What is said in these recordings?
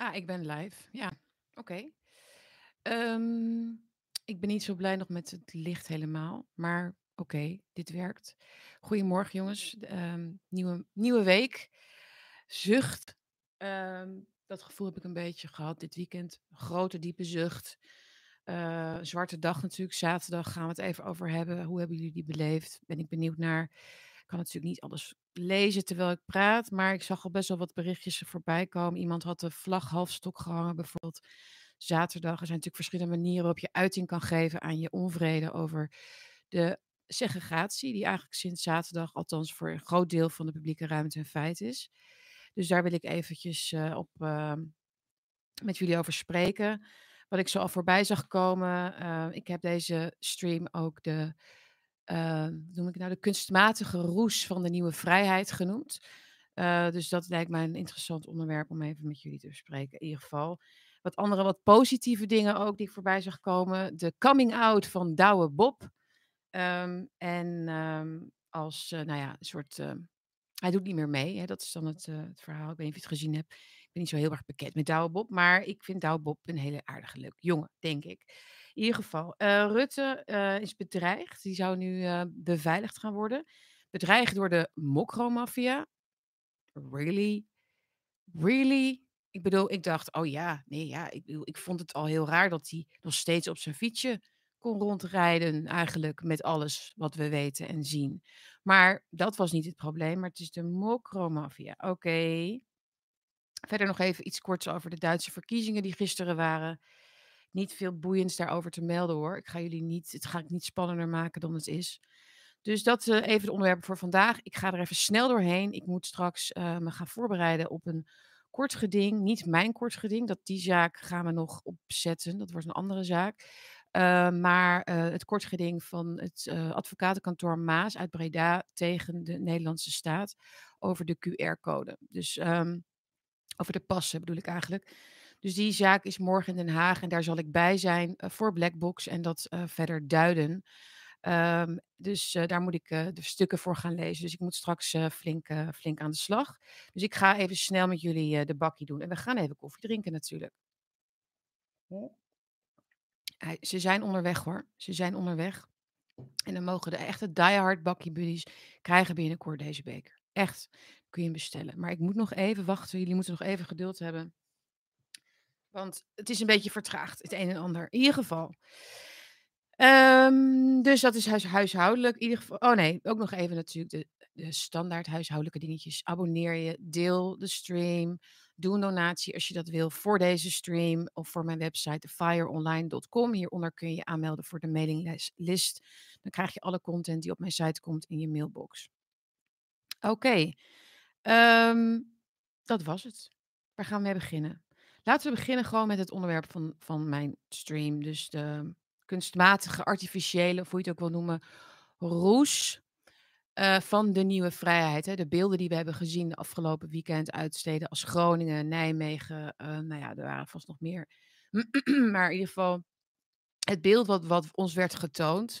Ah, ik ben live. Ja, oké. Ehm, ik ben niet zo blij nog met het licht helemaal, maar oké, dit werkt. Goedemorgen jongens, ehm, nieuwe, nieuwe week. Zucht. Ehm, dat gevoel heb ik een beetje gehad dit weekend. Grote, diepe zucht. Uh, zwarte dag natuurlijk, zaterdag gaan we het even over hebben. Hoe hebben jullie die beleefd? Ben ik benieuwd naar. Kan natuurlijk niet alles lezen terwijl ik praat, maar ik zag al best wel wat berichtjes voorbij komen. Iemand had de vlag halfstok gehangen, bijvoorbeeld zaterdag. Er zijn natuurlijk verschillende manieren waarop je uiting kan geven aan je onvrede over de segregatie, die eigenlijk sinds zaterdag, althans voor een groot deel van de publieke ruimte, een feit is. Dus daar wil ik eventjes uh, op uh, met jullie over spreken. Wat ik zo al voorbij zag komen. Uh, ik heb deze stream ook de, noem ik nou, de kunstmatige roes van de nieuwe vrijheid genoemd. dus dat lijkt mij een interessant onderwerp om even met jullie te bespreken. In ieder geval. Wat andere, wat positieve dingen ook die ik voorbij zag komen. De coming out van Douwe Bob. Um, en um, als, uh, nou ja, een soort. Hij doet niet meer mee. Hè? Dat is dan het, uh, het, verhaal. Ik weet niet of je het gezien hebt. Ik ben niet zo heel erg bekend met Douwe Bob. Maar ik vind Douwe Bob een hele aardige, leuk jongen, denk ik. In ieder geval, Rutte is bedreigd. Die zou nu beveiligd gaan worden. Bedreigd door de mokromafia. Really? Really? Ik bedoel, ik dacht, oh ja, nee, ja, ik, ik vond het al heel raar dat hij nog steeds op zijn fietsje kon rondrijden, eigenlijk met alles wat we weten en zien. Maar dat was niet het probleem, maar het is de mokromafia. Oké. Verder nog even iets korts over de Duitse verkiezingen die gisteren waren. Niet veel boeiends daarover te melden hoor. Ik ga jullie niet, het ga ik niet spannender maken dan het is. Dus dat uh, even de onderwerpen voor vandaag. Ik ga er even snel doorheen. Ik moet straks uh, me gaan voorbereiden op een kort geding. Niet mijn kort geding. Dat, die zaak gaan we nog opzetten. Dat wordt een andere zaak. Uh, maar het kort geding van het advocatenkantoor Maas uit Breda tegen de Nederlandse staat over de QR-code. Dus um, over de passen bedoel ik eigenlijk. Dus die zaak is morgen in Den Haag en daar zal ik bij zijn uh, voor Blackbox en dat uh, verder duiden. Um, dus uh, daar moet ik de stukken voor gaan lezen. Dus ik moet straks flink, flink aan de slag. Dus ik ga even snel met jullie de bakkie doen. En we gaan even koffie drinken natuurlijk. Ze zijn onderweg hoor. Ze zijn onderweg. En dan mogen de echte diehard bakkie buddies krijgen binnenkort deze beker. Echt, kun je hem bestellen. Maar ik moet nog even wachten. Jullie moeten nog even geduld hebben. Want het is een beetje vertraagd, het een en ander. In ieder geval. Um, dus dat is huis, huishoudelijk. In ieder geval. Oh nee, ook nog even natuurlijk de, de standaard huishoudelijke dingetjes. Abonneer je, deel de stream. Doe een donatie als je dat wil voor deze stream of voor mijn website fireonline.com. Hieronder kun je je aanmelden voor de mailinglist. Dan krijg je alle content die op mijn site komt in je mailbox. Oké, um, dat was het. Waar gaan we mee beginnen? Laten we beginnen gewoon met het onderwerp van, van mijn stream. Dus de kunstmatige, artificiële, hoe je het ook wil noemen, roes uh, van de nieuwe vrijheid. Hè? De beelden die we hebben gezien de afgelopen weekend uit steden als Groningen, Nijmegen. Uh, nou ja, er waren vast nog meer. maar in ieder geval, het beeld wat, wat ons werd getoond,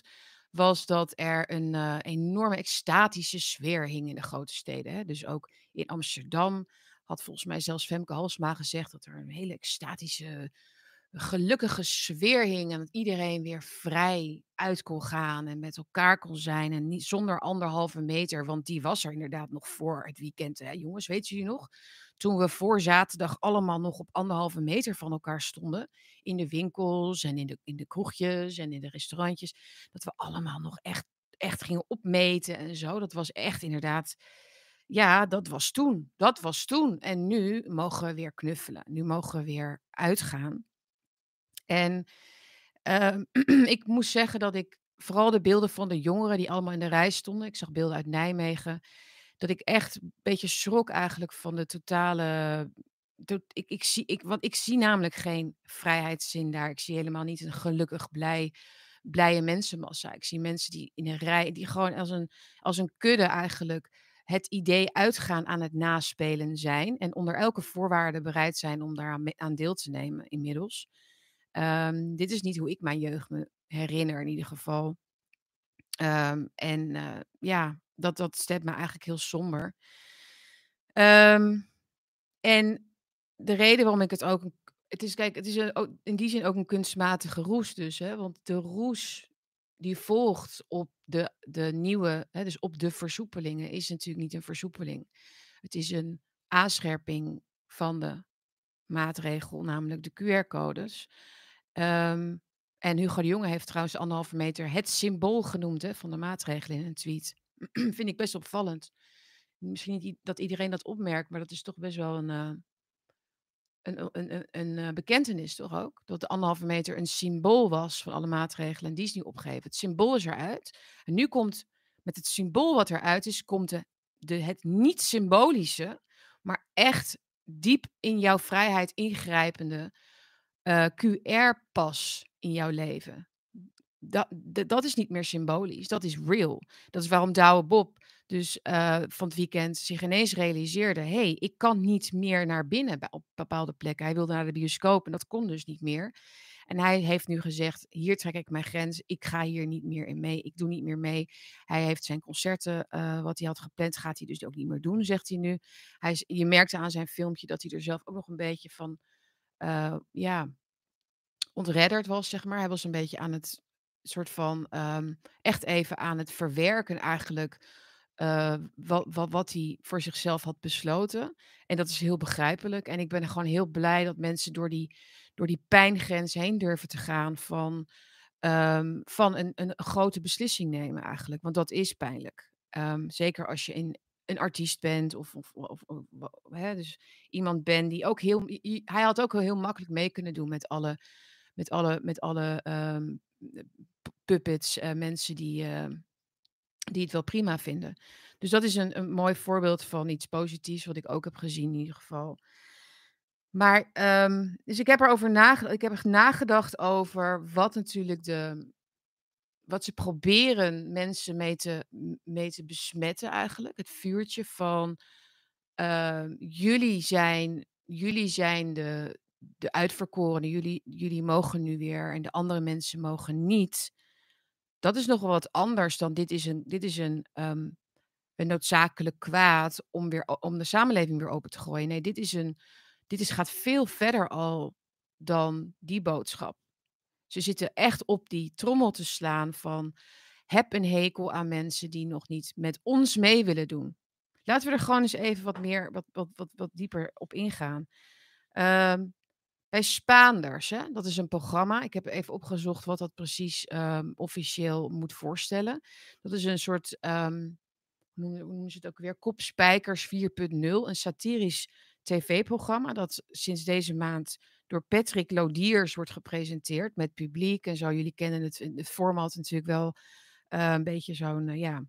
was dat er een uh, enorme extatische sfeer hing in de grote steden. Hè? Dus ook in Amsterdam had volgens mij zelfs Femke Halsma gezegd dat er een hele extatische gelukkige sfeer hing en dat iedereen weer vrij uit kon gaan en met elkaar kon zijn en niet zonder anderhalve meter, want die was er inderdaad nog voor het weekend. Hè? Jongens, weet jullie nog? Toen we voor zaterdag allemaal nog op anderhalve meter van elkaar stonden, in de winkels en in de, in de kroegjes en in de restaurantjes, dat we allemaal nog echt, echt gingen opmeten en zo. Dat was echt inderdaad, ja, dat was toen. Dat was toen. En nu mogen we weer knuffelen. Nu mogen we weer uitgaan. En uh, ik moest zeggen dat ik vooral de beelden van de jongeren die allemaal in de rij stonden. Ik zag beelden uit Nijmegen. Dat ik echt een beetje schrok eigenlijk van de totale. Ik, ik, zie, ik, want ik zie namelijk geen vrijheidszin daar. Ik zie helemaal niet een gelukkig, blij, blije mensenmassa. Ik zie mensen die in een rij, die gewoon als een, als een kudde eigenlijk het idee uitgaan aan het naspelen zijn. En onder elke voorwaarde bereid zijn om daaraan aan deel te nemen inmiddels. Um, dit is niet hoe ik mijn jeugd me herinner in ieder geval. Um, en uh, ja, dat, dat stemt me eigenlijk heel somber. Um, en de reden waarom ik het ook het is kijk, het is in die zin ook een kunstmatige roes dus, hè, want de roes die volgt op de de nieuwe hè, dus op de versoepelingen is natuurlijk niet een versoepeling. Het is een aanscherping van de maatregel, namelijk de QR-codes. Ehm, en Hugo de Jonge heeft trouwens de anderhalve meter het symbool genoemd hè, van de maatregelen in een tweet. Vind ik best opvallend. Misschien niet dat iedereen dat opmerkt, maar dat is toch best wel een, eh, een, een, een, eh, bekentenis, toch ook? Dat de anderhalve meter een symbool was van alle maatregelen en die is nu opgegeven. Het symbool is eruit. En nu komt met het symbool wat eruit is, komt de, het niet symbolische, maar echt diep in jouw vrijheid ingrijpende eh, QR-pas in jouw leven. Dat, dat is niet meer symbolisch, dat is real. Dat is waarom Douwe Bob dus uh, van het weekend zich ineens realiseerde: hé, hey, ik kan niet meer naar binnen op bepaalde plekken. Hij wilde naar de bioscoop en dat kon dus niet meer. En hij heeft nu gezegd: hier trek ik mijn grens. Ik ga hier niet meer in mee. Ik doe niet meer mee. Hij heeft zijn concerten, uh, wat hij had gepland, gaat hij dus ook niet meer doen, zegt hij nu. Hij is, je merkte aan zijn filmpje dat hij er zelf ook nog een beetje van, uh, ja, ontredderd was, zeg maar. Hij was een beetje aan het soort van um, echt even aan het verwerken eigenlijk uh, wat, wat, wat hij voor zichzelf had besloten. En dat is heel begrijpelijk. En ik ben gewoon heel blij dat mensen door die, door die pijngrens heen durven te gaan van, um, van een, een grote beslissing nemen eigenlijk. Want dat is pijnlijk. Um, zeker als je in, een artiest bent of, of, of, hè, dus iemand bent die ook heel... Hij had ook heel makkelijk mee kunnen doen met alle met alle, met alle um, puppets, uh, mensen die, die het wel prima vinden. Dus dat is een, een mooi voorbeeld van iets positiefs, wat ik ook heb gezien in ieder geval. Maar, um, dus ik heb erover nagedacht, ik heb er nagedacht over wat natuurlijk de, wat ze proberen mensen mee te, mee te besmetten eigenlijk. Het vuurtje van, uh, jullie zijn, jullie zijn de, de uitverkorenen, jullie, jullie mogen nu weer en de andere mensen mogen niet. Dat is nog wel wat anders dan dit is een, dit is een, um, een noodzakelijk kwaad om, weer, om de samenleving weer open te gooien. Nee, dit, is een, dit is, gaat veel verder al dan die boodschap. Ze zitten echt op die trommel te slaan van heb een hekel aan mensen die nog niet met ons mee willen doen. Laten we er gewoon eens even wat meer, wat, wat, wat, wat dieper op ingaan. Um, bij Spaanders, hè? dat is een programma. Ik heb even opgezocht wat dat precies um, officieel moet voorstellen. Dat is een soort, um, hoe noemen ze het ook weer? Kopspijkers 4.0. Een satirisch tv-programma dat sinds deze maand door Patrick Lodiers wordt gepresenteerd met publiek en zo. Jullie kennen het, het format natuurlijk wel uh, een beetje zo'n, uh, ja,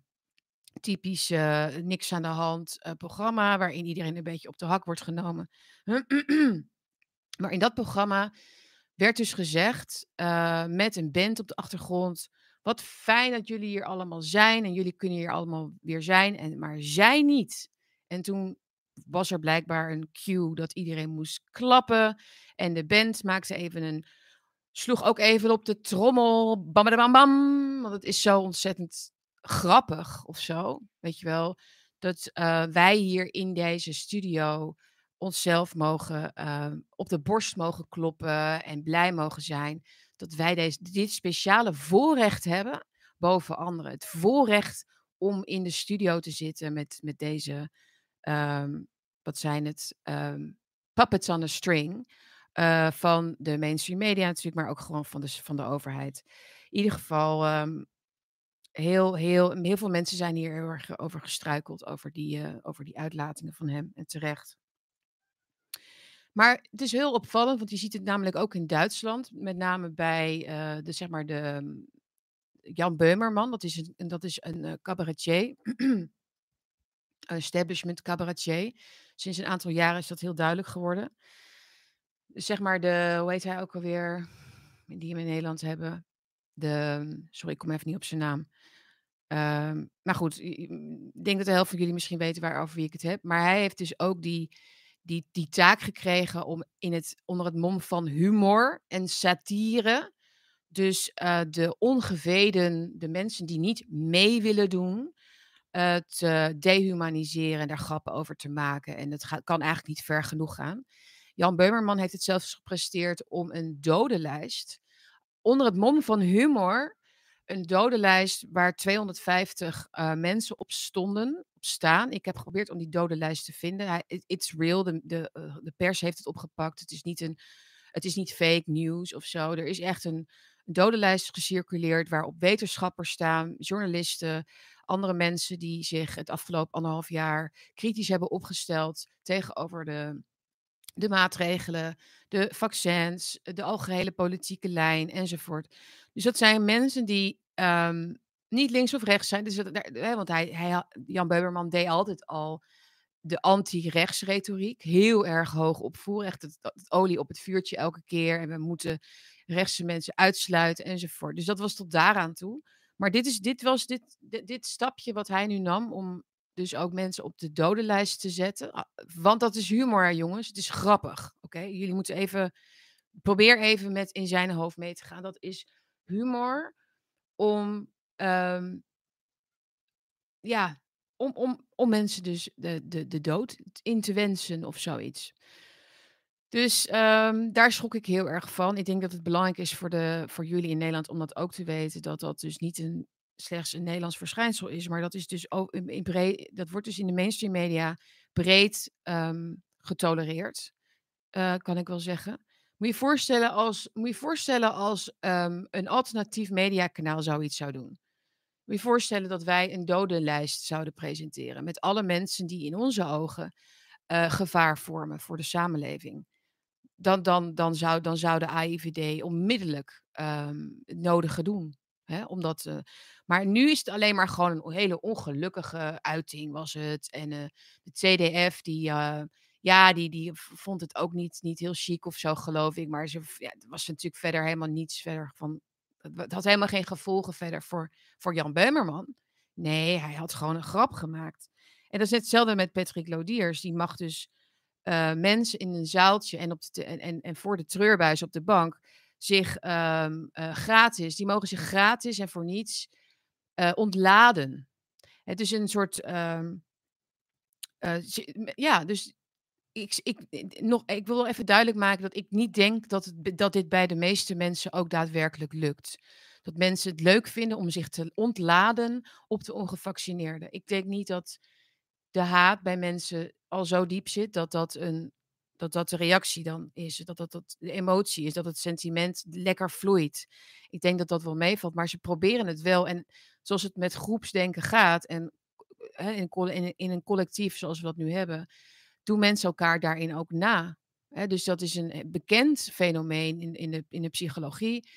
typisch uh, niks aan de hand programma waarin iedereen een beetje op de hak wordt genomen. Maar in dat programma werd dus gezegd, uh, met een band op de achtergrond. Wat fijn dat jullie hier allemaal zijn en jullie kunnen hier allemaal weer zijn, en, maar zij niet. En toen was er blijkbaar een cue dat iedereen moest klappen. En de band maakte even een. sloeg ook even op de trommel. Bam, bam, bam. Want het is zo ontzettend grappig of zo. Weet je wel. Dat uh, wij hier in deze studio onszelf mogen uh, op de borst mogen kloppen en blij mogen zijn dat wij deze, dit speciale voorrecht hebben boven anderen. Het voorrecht om in de studio te zitten met, met deze, um, wat zijn het, um, puppets on a string. Uh, van de mainstream media natuurlijk, maar ook gewoon van de, van de overheid. In ieder geval, heel, heel, heel veel mensen zijn hier heel erg over gestruikeld, over die, uh, over die uitlatingen van hem. En terecht. Maar het is heel opvallend, want je ziet het namelijk ook in Duitsland. Met name bij uh, de, zeg maar de, mm, Jan Beumerman. Dat is een, dat is een uh, cabaretier. establishment cabaretier. Sinds een aantal jaren is dat heel duidelijk geworden. Dus zeg maar de, hoe heet hij ook alweer? Die we in Nederland hebben. De, mm, sorry, ik kom even niet op zijn naam. Uh, maar goed, ik denk dat de helft van jullie misschien weten waarover wie ik het heb. Maar hij heeft dus ook die die, die taak gekregen om in het, onder het mom van humor en satire. Dus uh, de ongeveden, de mensen die niet mee willen doen, uh, te dehumaniseren en daar grappen over te maken. En gaat, kan eigenlijk niet ver genoeg gaan. Jan Beumerman heeft het zelfs gepresteerd om een dodenlijst onder het mom van humor een dodenlijst waar 250 uh, mensen op stonden, staan. Ik heb geprobeerd om die dodenlijst te vinden. It's real. De, de, uh, de pers heeft het opgepakt. Het is niet een, het is niet fake news of zo. Er is echt een, een dodenlijst gecirculeerd waarop wetenschappers staan, journalisten, andere mensen die zich het afgelopen anderhalf jaar kritisch hebben opgesteld tegenover de, de maatregelen, de vaccins, de algehele politieke lijn enzovoort. Dus dat zijn mensen die um, niet links of rechts zijn. Dus hè, want hij, hij, Jan Beuberman deed altijd al de anti-rechtsretoriek heel erg hoog opvoeren. Echt het, het, olie op het vuurtje elke keer. En we moeten rechtse mensen uitsluiten enzovoort. Dus dat was tot daaraan toe. Maar dit, is, dit was dit, dit, dit stapje wat hij nu nam om dus ook mensen op de dodenlijst te zetten. Ah, want dat is humor, jongens. Het is grappig. Oké, jullie moeten even. Probeer even met in zijn hoofd mee te gaan. Dat is humor om. Um, ja, om, om, om mensen dus de, de, de dood in te wensen of zoiets. Dus um, daar schrok ik heel erg van. Ik denk dat het belangrijk is voor, de, voor jullie in Nederland om dat ook te weten. Dat dat dus niet een, slechts een Nederlands verschijnsel is. Maar dat, is dus ook in, breed, dat wordt dus in de mainstream media breed um, getolereerd. Uh, kan ik wel zeggen. Moet je voorstellen als, moet je voorstellen als een alternatief mediakanaal zoiets zou doen. Moet je voorstellen dat wij een dodenlijst zouden presenteren. Met alle mensen die in onze ogen uh, gevaar vormen voor de samenleving. Dan, dan, dan, zou, dan zou de AIVD onmiddellijk um, het nodige doen. Hè, omdat, uh, maar nu is het alleen maar gewoon een hele ongelukkige uiting was het. En uh, de CDF die, ja, die, die vond het ook niet, niet heel chic of zo geloof ik. Maar ze, ja, was natuurlijk verder helemaal niets verder van het had helemaal geen gevolgen verder voor, voor Jan Beumerman. Nee, hij had gewoon een grap gemaakt. En dat is hetzelfde met Patrick Lodiers. Die mag dus uh, mensen in een zaaltje en, op de en, en, en voor de treurbuis op de bank zich um, uh, gratis, die mogen zich gratis en voor niets uh, ontladen. Het is een soort, um, ja, dus ik, ik, nog, ik wil even duidelijk maken dat ik niet denk dat, het, dat dit bij de meeste mensen ook daadwerkelijk lukt. Dat mensen het leuk vinden om zich te ontladen op de ongevaccineerden. Ik denk niet dat de haat bij mensen al zo diep zit dat dat, een, dat, dat de reactie dan is. Dat dat, dat de emotie is, dat het sentiment lekker vloeit. Ik denk dat dat wel meevalt, maar ze proberen het wel. En zoals het met groepsdenken gaat en in, in, in een collectief zoals we dat nu hebben doen mensen elkaar daarin ook na. Dus dat is een bekend fenomeen in, in, de, in de psychologie.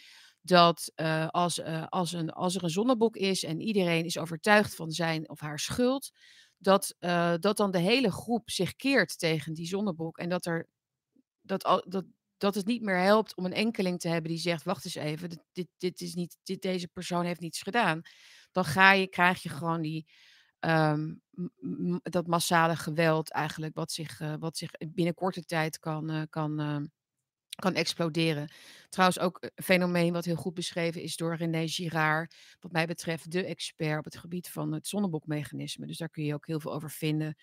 Dat uh, als, uh, als, een, als er een zonnebok is en iedereen is overtuigd van zijn of haar schuld, dat, dat dan de hele groep zich keert tegen die zonnebok. En dat, er, dat, dat, dat het niet meer helpt om een enkeling te hebben die zegt: Wacht eens even, dit, dit is niet, dit, deze persoon heeft niets gedaan. Dan ga je, krijg je gewoon die, Um, dat massale geweld eigenlijk, wat zich, uh, wat zich binnen korte tijd kan, uh, kan, uh, kan exploderen. Trouwens ook een fenomeen wat heel goed beschreven is door René Girard, wat mij betreft de expert op het gebied van het zonnebokmechanisme. Dus daar kun je ook heel veel over vinden.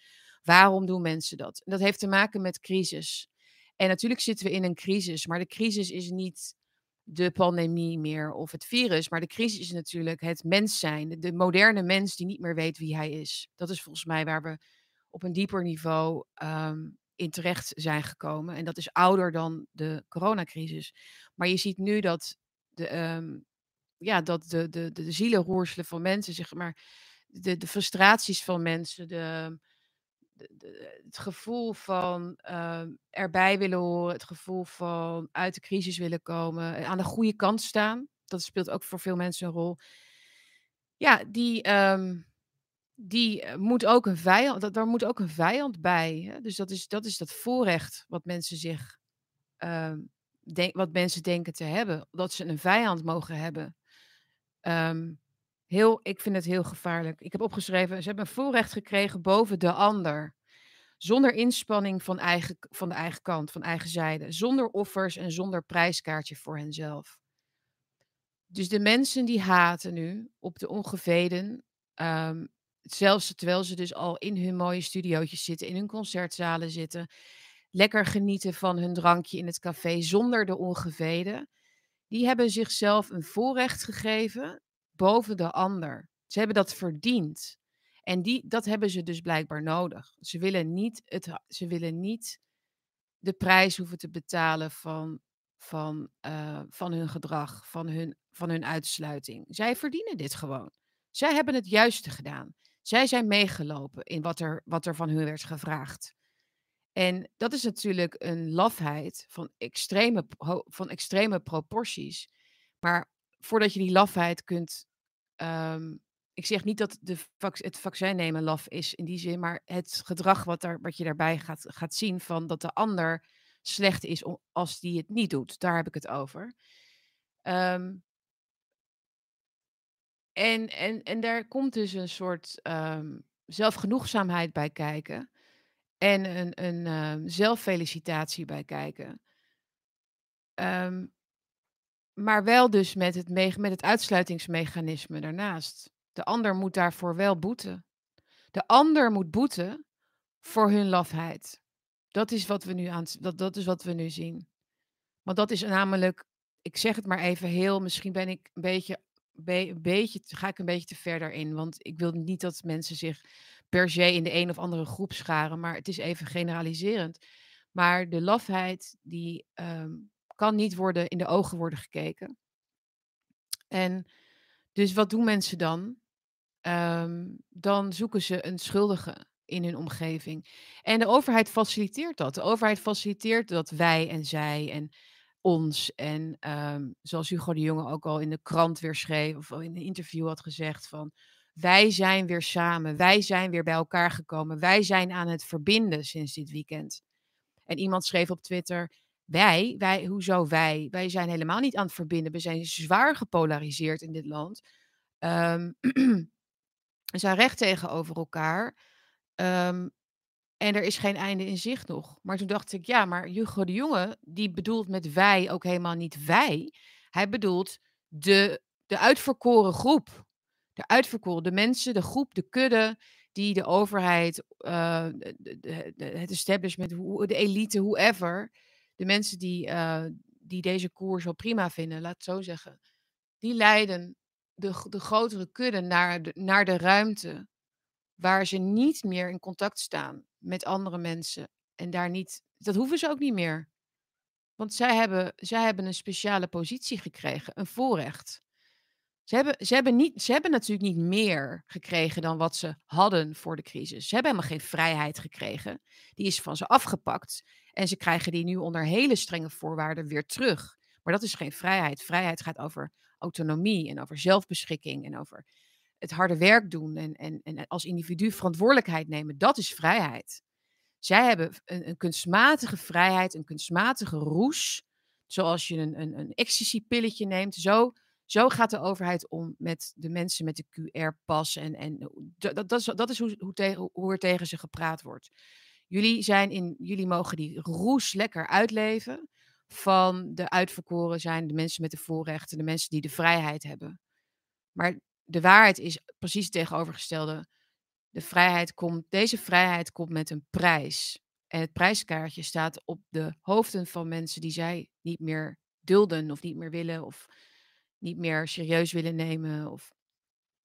Waarom doen mensen dat? Dat heeft te maken met crisis. En natuurlijk zitten we in een crisis, maar de crisis is niet de pandemie meer of het virus. Maar de crisis is natuurlijk het mens zijn. De moderne mens die niet meer weet wie hij is. Dat is volgens mij waar we op een dieper niveau um, in terecht zijn gekomen. En dat is ouder dan de coronacrisis. Maar je ziet nu dat de, um, ja, dat de, de, de zielenroerselen van mensen, zeg maar, de, de frustraties van mensen, de, het gevoel van uh, erbij willen horen, het gevoel van uit de crisis willen komen, aan de goede kant staan. Dat speelt ook voor veel mensen een rol. Ja, die, um, die moet ook een vijand, dat, daar moet ook een vijand bij. Hè? Dus dat is, dat is dat voorrecht wat mensen zich, uh, denk, wat mensen denken te hebben, dat ze een vijand mogen hebben. Heel, ik vind het heel gevaarlijk. Ik heb opgeschreven, ze hebben een voorrecht gekregen boven de ander. Zonder inspanning van, eigen, van de eigen kant, van eigen zijde. Zonder offers en zonder prijskaartje voor henzelf. Dus de mensen die haten nu op de ongeveden, um, zelfs terwijl ze dus al in hun mooie studiootjes zitten, in hun concertzalen zitten, lekker genieten van hun drankje in het café zonder de ongeveden, die hebben zichzelf een voorrecht gegeven boven de ander. Ze hebben dat verdiend. En die, dat hebben ze dus blijkbaar nodig. Ze willen niet, het, ze willen niet de prijs hoeven te betalen van, van, eh, van hun gedrag, van hun, van hun uitsluiting. Zij verdienen dit gewoon. Zij hebben het juiste gedaan. Zij zijn meegelopen in wat er, wat er van hun werd gevraagd. En dat is natuurlijk een lafheid van extreme, van extreme proporties. Maar voordat je die lafheid kunt. Ehm, ik zeg niet dat de het vaccin nemen laf is in die zin, maar het gedrag wat, wat je daarbij gaat, gaat zien van dat de ander slecht is als die het niet doet. Daar heb ik het over. Ehm, en, en, en daar komt dus een soort um, zelfgenoegzaamheid bij kijken. En een, een zelffelicitatie bij kijken. Um, maar wel dus met het, met het uitsluitingsmechanisme daarnaast. De ander moet daarvoor wel boeten. De ander moet boeten voor hun lafheid. Dat is wat we nu, aan, dat, dat is wat we nu zien. Want dat is namelijk, ik zeg het maar even heel, misschien ben ik een beetje, een beetje, ga ik een beetje te ver in. Want ik wil niet dat mensen zich per se in de een of andere groep scharen, maar het is even generaliserend. Maar de lafheid, die ehm, kan niet worden in de ogen worden gekeken. En dus wat doen mensen dan? Ehm, dan zoeken ze een schuldige in hun omgeving. En de overheid faciliteert dat. De overheid faciliteert dat wij en zij en ons. En ehm, zoals Hugo de Jonge ook al in de krant weer schreef, of in een interview had gezegd van. Wij zijn weer samen. Wij zijn weer bij elkaar gekomen. Wij zijn aan het verbinden sinds dit weekend. En iemand schreef op Twitter: Wij, wij, hoezo wij? Wij zijn helemaal niet aan het verbinden. We zijn zwaar gepolariseerd in dit land. Um, we zijn recht tegenover elkaar. Um, en er is geen einde in zicht nog. Maar toen dacht ik, ja, maar Hugo de Jonge, die bedoelt met wij ook helemaal niet wij. Hij bedoelt de, de uitverkoren groep. De uitverkoren, de mensen, de groep, de kudde, die de overheid, de, de, het establishment, de elite, whoever, de mensen die, uh, die deze koers wel prima vinden, laat het zo zeggen, die leiden de, de grotere kudde naar de, naar de ruimte waar ze niet meer in contact staan met andere mensen. En daar niet, dat hoeven ze ook niet meer. Want zij hebben, zij hebben een speciale positie gekregen, een voorrecht. Ze hebben, ze, hebben niet, ze hebben natuurlijk niet meer gekregen dan wat ze hadden voor de crisis. Ze hebben helemaal geen vrijheid gekregen. Die is van ze afgepakt. En ze krijgen die nu onder hele strenge voorwaarden weer terug. Maar dat is geen vrijheid. Vrijheid gaat over autonomie en over zelfbeschikking en over het harde werk doen en, en, en als individu verantwoordelijkheid nemen. Dat is vrijheid. Zij hebben een, een kunstmatige vrijheid, een kunstmatige roes. Zoals je een, een, een ecstasy-pilletje neemt. Zo, zo gaat de overheid om met de mensen met de QR-pas. En, en dat, dat, is, dat is hoe, hoe, tegen, hoe er tegen ze gepraat wordt. Jullie, zijn in, jullie mogen die roes lekker uitleven van de uitverkoren zijn, de mensen met de voorrechten, de mensen die de vrijheid hebben. Maar de waarheid is precies het tegenovergestelde. De vrijheid komt, deze vrijheid komt met een prijs. En het prijskaartje staat op de hoofden van mensen die zij niet meer dulden of niet meer willen of niet meer serieus willen nemen. Of...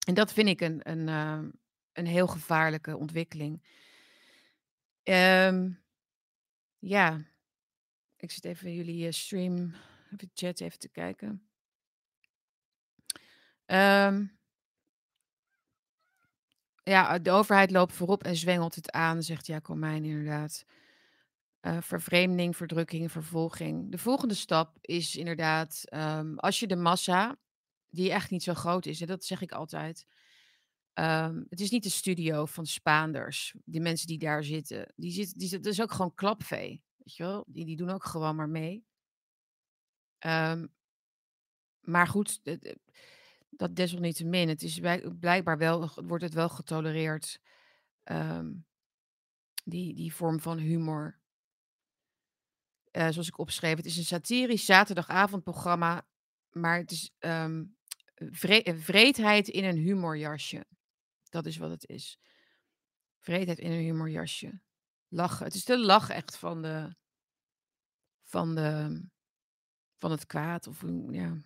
En dat vind ik een, een, uh, een heel gevaarlijke ontwikkeling. Um, ja, ik zit even jullie uh, stream, even chat even te kijken. Um, ja, de overheid loopt voorop en zwengelt het aan, zegt Jacomijn inderdaad. Uh, vervreemding, verdrukking, vervolging. De volgende stap is inderdaad, um, als je de massa, die echt niet zo groot is, en dat zeg ik altijd. Um, het is niet de studio van Spaanders, die mensen die daar zitten. Die zitten, die, dat is ook gewoon klapvee. Weet je wel? Die, die doen ook gewoon maar mee. Um, maar goed, dat desalniettemin. Het is blijkbaar wel, wordt het wel getolereerd. Um, die, die vorm van humor. Uh, zoals ik opschreef, het is een satirisch zaterdagavondprogramma. Maar het is vre vreedheid in een humorjasje. Dat is wat het is. Vreedheid in een humorjasje lachen. Het is de lach echt van de, van, de, van het kwaad. Of, ja.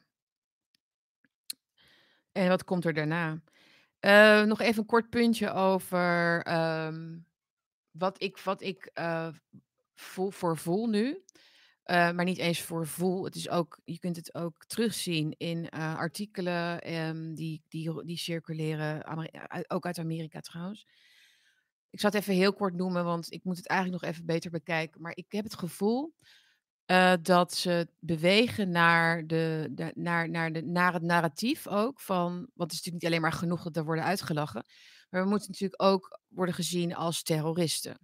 En wat komt er daarna? Eh, nog even een kort puntje over ehm, wat ik, wat ik eh, voel, voor voel nu. Eh, maar niet eens voor voel. Het is ook, je kunt het ook terugzien in eh, artikelen ehm, die, die, die circuleren, uit- ook uit Amerika trouwens. Ik zal het even heel kort noemen, want ik moet het eigenlijk nog even beter bekijken. Maar ik heb het gevoel eh, dat ze bewegen naar, de, de- naar, naar, de, naar het narratief ook van. Want het is natuurlijk niet alleen maar genoeg dat er worden uitgelachen. Maar we moeten natuurlijk ook worden gezien als terroristen.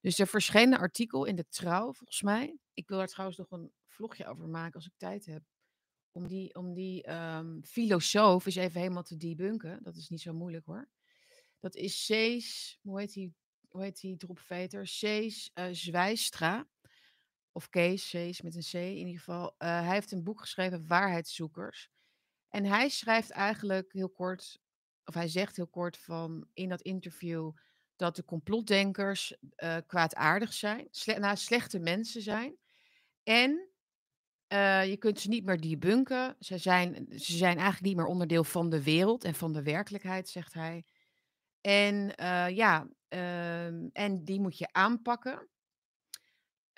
Dus er verscheen een artikel in de trouw, volgens mij. Ik wil daar trouwens nog een vlogje over maken als ik tijd heb. Om die, om die ehm, filosoof eens even helemaal te debunken. Dat is niet zo moeilijk hoor. Dat is Cees, hoe heet die, hoe heet die dropveter? Cees eh, Zwijstra. Of Kees, Cees met een C in ieder geval. Eh, hij heeft een boek geschreven, Waarheidszoekers. En hij schrijft eigenlijk heel kort, of hij zegt heel kort van in dat interview dat de complotdenkers eh, kwaadaardig zijn, sle slechte mensen zijn. En eh, je kunt ze niet meer debunken. Ze zijn, ze zijn eigenlijk niet meer onderdeel van de wereld en van de werkelijkheid, zegt hij. En eh, ja, ehm, en die moet je aanpakken.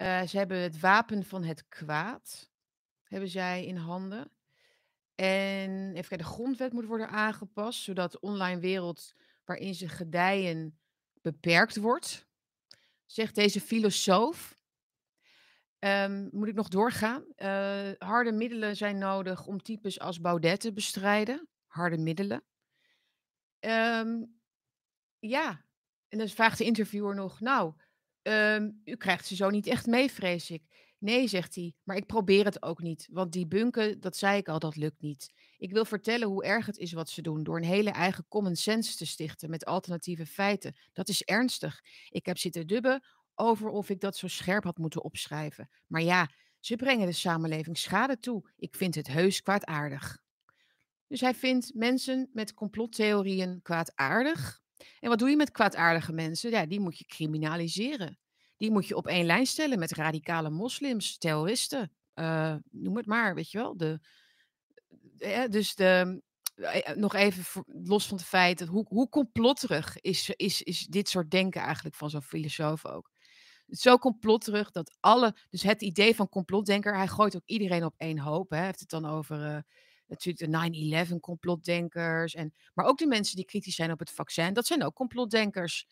Ze hebben het wapen van het kwaad, hebben zij in handen. En even kijken, de grondwet moet worden aangepast, zodat de online wereld waarin ze gedijen beperkt wordt. Zegt deze filosoof. Ehm, moet ik nog doorgaan? Eh, harde middelen zijn nodig om types als Baudet te bestrijden. Harde middelen. Ehm, ja, en dan vraagt de interviewer nog, nou, ehm, u krijgt ze zo niet echt mee, vrees ik. Nee, zegt hij, maar ik probeer het ook niet, want die bunken, dat zei ik al, dat lukt niet. Ik wil vertellen hoe erg het is wat ze doen, door een hele eigen common sense te stichten met alternatieve feiten. Dat is ernstig. Ik heb zitten dubben over of ik dat zo scherp had moeten opschrijven. Maar ja, ze brengen de samenleving schade toe. Ik vind het heus kwaadaardig. Dus hij vindt mensen met complottheorieën kwaadaardig. En wat doe je met kwaadaardige mensen? Ja, die moet je criminaliseren. Die moet je op één lijn stellen met radicale moslims, terroristen. eh, noem het maar, weet je wel. De, eh, dus de, eh, nog even los van het feit hoe, hoe complotterig is, is, is dit soort denken eigenlijk van zo'n filosoof ook. Zo complotterig dat alle. Dus het idee van complotdenker, hij gooit ook iedereen op één hoop. Hè. Hij heeft het dan over. eh, natuurlijk de 9-11 complotdenkers. En, maar ook de mensen die kritisch zijn op het vaccin, dat zijn ook complotdenkers.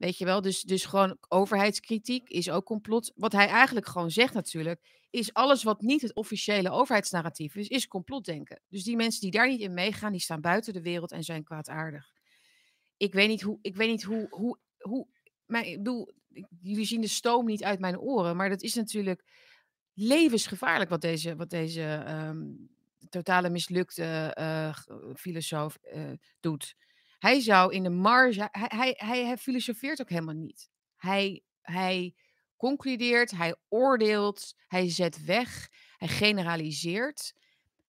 Weet je wel, dus, dus gewoon overheidskritiek is ook complot. Wat hij eigenlijk gewoon zegt natuurlijk, is alles wat niet het officiële overheidsnarratief is, is complotdenken. Dus die mensen die daar niet in meegaan, die staan buiten de wereld en zijn kwaadaardig. Ik weet niet hoe, ik weet niet hoe, hoe, hoe, maar ik bedoel, jullie zien de stoom niet uit mijn oren, maar dat is natuurlijk levensgevaarlijk wat deze, wat deze ehm, totale mislukte eh, filosoof eh, doet. Hij zou in de marge, hij, hij, hij, filosofeert ook helemaal niet. Hij, hij concludeert, hij oordeelt, hij zet weg, hij generaliseert.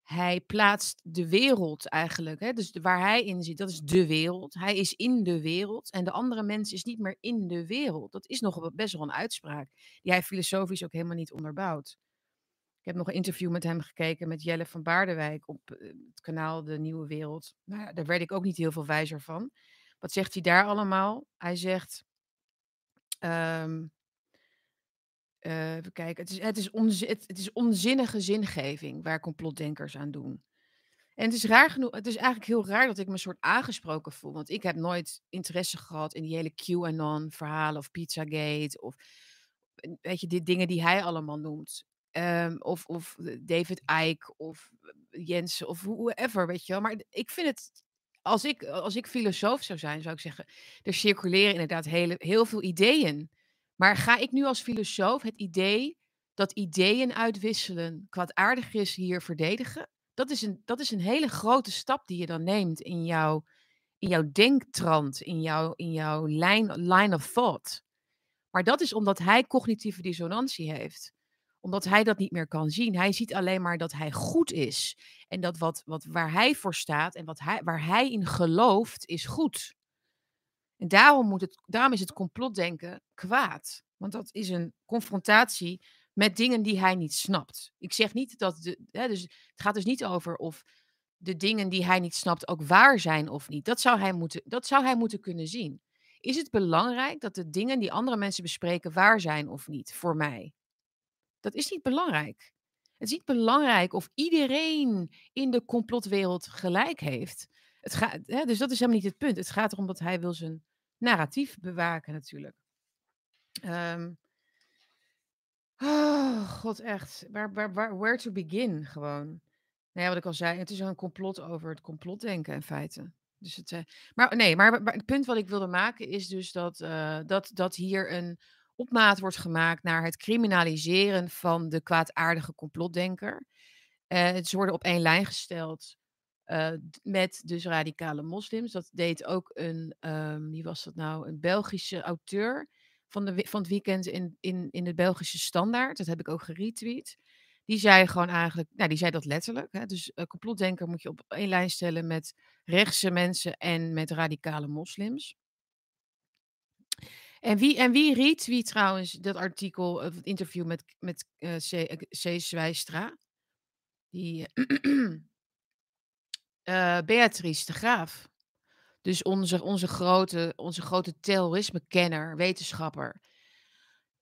Hij plaatst de wereld eigenlijk, hè, dus waar hij in zit, dat is de wereld. Hij is in de wereld en de andere mens is niet meer in de wereld. Dat is nog best wel een uitspraak die hij filosofisch ook helemaal niet onderbouwt. Ik heb nog een interview met hem gekeken met Jelle van Baardewijk op eh, het kanaal De Nieuwe Wereld. Nou, daar werd ik ook niet heel veel wijzer van. Wat zegt hij daar allemaal? Hij zegt, eh, even kijken, het is, het, is onzi- het, is onzinnige zingeving waar complotdenkers aan doen. En het is raar genoeg, het is eigenlijk heel raar dat ik me soort aangesproken voel. Want ik heb nooit interesse gehad in die hele QAnon-verhalen of Pizzagate. Of weet je, die dingen die hij allemaal noemt. Ehm, of, of eh, David Icke of eh, Jensen of whoever, weet je wel. Maar ik vind het, als ik, als ik filosoof zou zijn, zou ik zeggen, er circuleren inderdaad hele, heel veel ideeën. Maar ga ik nu als filosoof het idee dat ideeën uitwisselen kwaadaardig is hier verdedigen? Dat is, een, dat is een hele grote stap die je dan neemt in jouw, in jouw denktrand, in jouw, in jouw line of thought. Maar dat is omdat hij cognitieve dissonantie heeft. Omdat hij dat niet meer kan zien. Hij ziet alleen maar dat hij goed is. En dat wat, wat, waar hij voor staat en wat hij, waar hij in gelooft, is goed. En daarom, moet het, daarom is het complotdenken kwaad. Want dat is een confrontatie met dingen die hij niet snapt. Ik zeg niet dat. De, hè, dus het gaat dus niet over of de dingen die hij niet snapt ook waar zijn of niet. Dat zou hij moeten, dat zou hij moeten kunnen zien. Is het belangrijk dat de dingen die andere mensen bespreken waar zijn of niet voor mij? Dat is niet belangrijk. Het is niet belangrijk of iedereen in de complotwereld gelijk heeft. Het gaat, hè, dus dat is helemaal niet het punt. Het gaat erom dat hij wil zijn narratief bewaken natuurlijk. Um, oh, god echt. Waar, waar, waar, where to begin gewoon. Nou ja, wat ik al zei, het is een complot over het complotdenken in feite. Dus het, uh, maar nee, maar, het punt wat ik wilde maken is dus dat, uh, dat, dat hier een opmaat wordt gemaakt naar het criminaliseren van de kwaadaardige complotdenker. Uh, ze worden op één lijn gesteld uh, met dus radicale moslims. Dat deed ook een, um, wie was dat nou, een Belgische auteur van, de, van het weekend in, in, in de Belgische Standaard. Dat heb ik ook geretweet. Die zei gewoon eigenlijk, nou die zei dat letterlijk. Hè? Dus complotdenker moet je op één lijn stellen met rechtse mensen en met radicale moslims. En wie, en wie retweet trouwens dat artikel, het interview met, met uh, C. C. Zwijstra? Die, uh, Beatrice de Graaf. Dus onze, onze, grote, onze grote terrorisme-kenner, wetenschapper.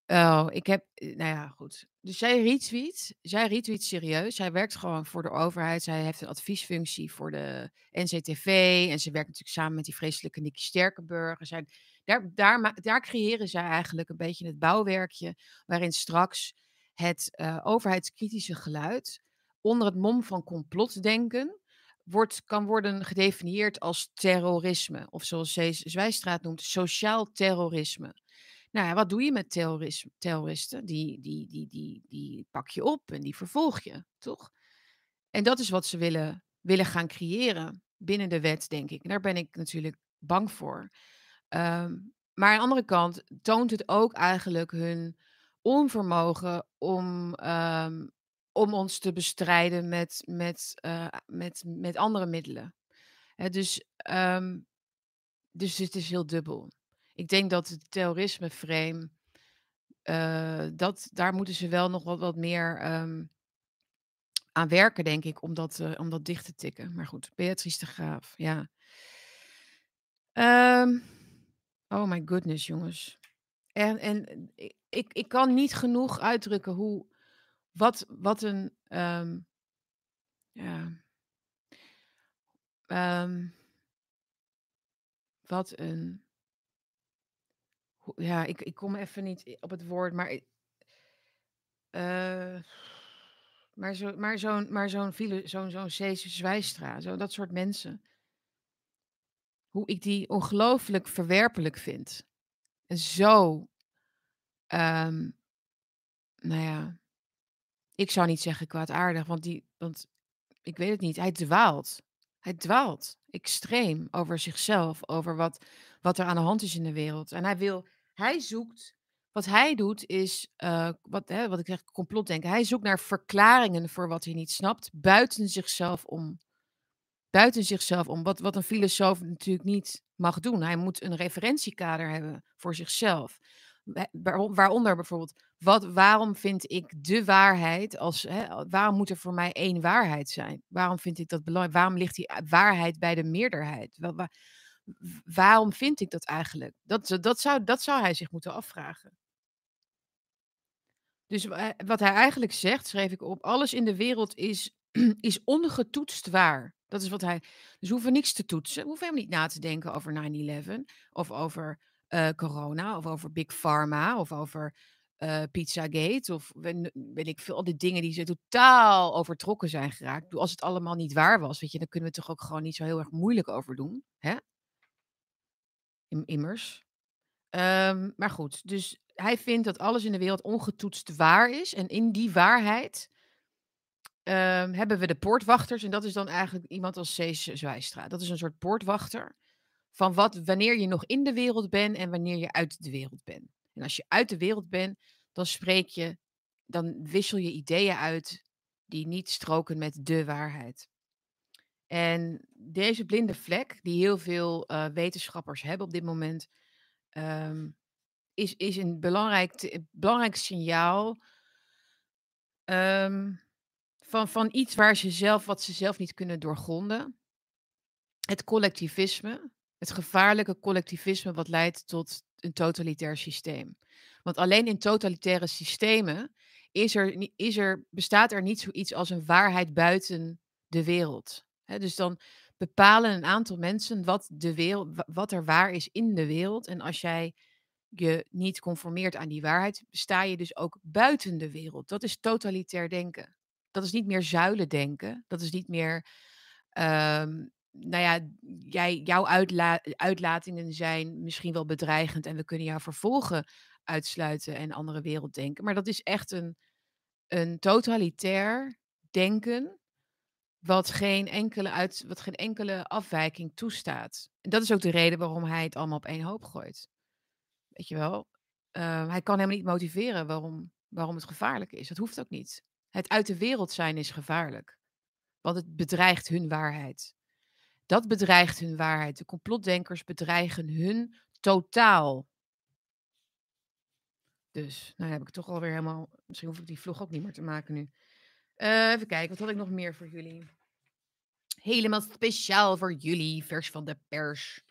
Oh, ik heb, eh, nou ja, goed. Dus zij retweet, zij retweet serieus. Zij werkt gewoon voor de overheid. Zij heeft een adviesfunctie voor de NCTV. En ze werkt natuurlijk samen met die vreselijke Nicky Sterkenburg. Zij, daar, daar, daar creëren zij eigenlijk een beetje het bouwwerkje. Waarin straks het uh, overheidskritische geluid onder het mom van complotdenken wordt, kan worden gedefinieerd als terrorisme. Of zoals Zwijstraat noemt, sociaal terrorisme. Nou ja, wat doe je met terroristen? Die, die, die, die, die pak je op en die vervolg je, toch? En dat is wat ze willen, willen gaan creëren binnen de wet, denk ik. En daar ben ik natuurlijk bang voor. Um, maar aan de andere kant toont het ook eigenlijk hun onvermogen om um, om ons te bestrijden met, met, uh, met, met andere middelen. Dus, um, dus het is heel dubbel. Ik denk dat het terrorisme-frame, uh, dat, daar moeten ze wel nog wat, wat meer aan werken, denk ik, om dat, uh, om dat dicht te tikken. Maar goed, Beatrice de Graaf, ja. Oh my goodness, jongens. En, en ik, ik kan niet genoeg uitdrukken hoe, wat, wat een. Um, ja. Um, wat een. Ja, ik, ik kom even niet op het woord, maar. Uh, maar zo'n maar zo'n maar zo'n zo'n zo'n Zwijstra, zo dat soort mensen. Hoe ik die ongelooflijk verwerpelijk vind. En zo. Um, nou ja ik zou niet zeggen kwaadaardig, want, die, want ik weet het niet. Hij dwaalt. Hij dwaalt extreem over zichzelf, over wat, wat er aan de hand is in de wereld. En hij wil, hij zoekt, wat hij doet is, uh, wat, hè, wat ik zeg, complotdenken. Hij zoekt naar verklaringen voor wat hij niet snapt, buiten zichzelf om. Buiten zichzelf om, wat, wat een filosoof natuurlijk niet mag doen. Hij moet een referentiekader hebben voor zichzelf waaronder bijvoorbeeld, wat, waarom vind ik de waarheid als, hè, waarom moet er voor mij één waarheid zijn? Waarom vind ik dat belangrijk? Waarom ligt die waarheid bij de meerderheid? Waarom vind ik dat eigenlijk? Dat, dat, zou, dat zou hij zich moeten afvragen. Dus wat hij eigenlijk zegt, schreef ik op, alles in de wereld is, is ongetoetst waar. Dat is wat hij. Dus we hoeven niks te toetsen. We hoeven helemaal niet na te denken over 9-11 of over uh, corona of over Big Pharma of over uh, Pizzagate of weet, ik veel, al die dingen die ze totaal overtrokken zijn geraakt. Als het allemaal niet waar was, weet je, dan kunnen we toch ook gewoon niet zo heel erg moeilijk over doen, hè? Immers. Um, maar goed, dus hij vindt dat alles in de wereld ongetoetst waar is. En in die waarheid um, hebben we de poortwachters. En dat is dan eigenlijk iemand als Cees Zwijstra. Dat is een soort poortwachter van wat, wanneer je nog in de wereld bent en wanneer je uit de wereld bent. En als je uit de wereld bent, dan spreek je, dan wissel je ideeën uit die niet stroken met de waarheid. En deze blinde vlek, die heel veel uh, wetenschappers hebben op dit moment, um, is, is een belangrijk, belangrijk signaal Ehm, van van iets waar ze zelf wat ze zelf niet kunnen doorgronden. Het collectivisme, het gevaarlijke collectivisme wat leidt tot een totalitair systeem. Want alleen in totalitaire systemen is er is er bestaat er niet zoiets als een waarheid buiten de wereld. Dus dan bepalen een aantal mensen wat de wereld wa wat er waar is in de wereld. En als jij je niet conformeert aan die waarheid, sta je dus ook buiten de wereld. Dat is totalitair denken. Dat is niet meer zuilendenken. Dat is niet meer, ehm, nou ja, jij jouw uitla uitlatingen zijn misschien wel bedreigend en we kunnen jou vervolgen uitsluiten en andere wereld denken. Maar dat is echt een een totalitair denken wat geen enkele uit wat geen enkele afwijking toestaat. En dat is ook de reden waarom hij het allemaal op één hoop gooit. Weet je wel? Ehm, hij kan helemaal niet motiveren waarom waarom het gevaarlijk is. Dat hoeft ook niet. Het uit de wereld zijn is gevaarlijk, want het bedreigt hun waarheid. Dat bedreigt hun waarheid. De complotdenkers bedreigen hun totaal. Dus, nou heb ik toch alweer helemaal misschien hoef ik die vlog ook niet meer te maken nu. Eh, even kijken, wat had ik nog meer voor jullie? Helemaal speciaal voor jullie, vers van de pers.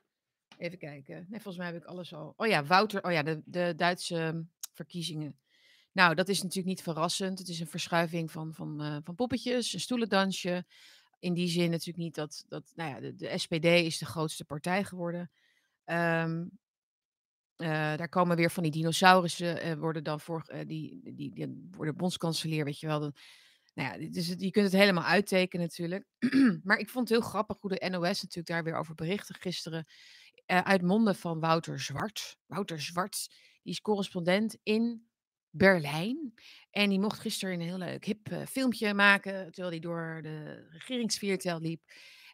Even kijken. Nee, volgens mij heb ik alles al. Oh ja, Wouter. Oh ja, de, de Duitse mm, verkiezingen. Nou, dat is natuurlijk niet verrassend. Het is een verschuiving van, van, eh, van poppetjes, een stoelendansje. In die zin natuurlijk niet dat, dat nou ja, de, de SPD is de grootste partij geworden. Ehm, eh, daar komen weer van die dinosaurussen, eh, worden dan voor, die, die, die worden bondskanselier, weet je wel. Nou ja, dus je kunt het helemaal uittekenen natuurlijk. maar ik vond het heel grappig hoe de NOS natuurlijk daar weer over berichtte gisteren. uit monden van Wouter Zwart. Wouter Zwart, die is correspondent in Berlijn. En die mocht gisteren een heel leuk hip eh, filmpje maken, terwijl hij door de regeringsviertel liep.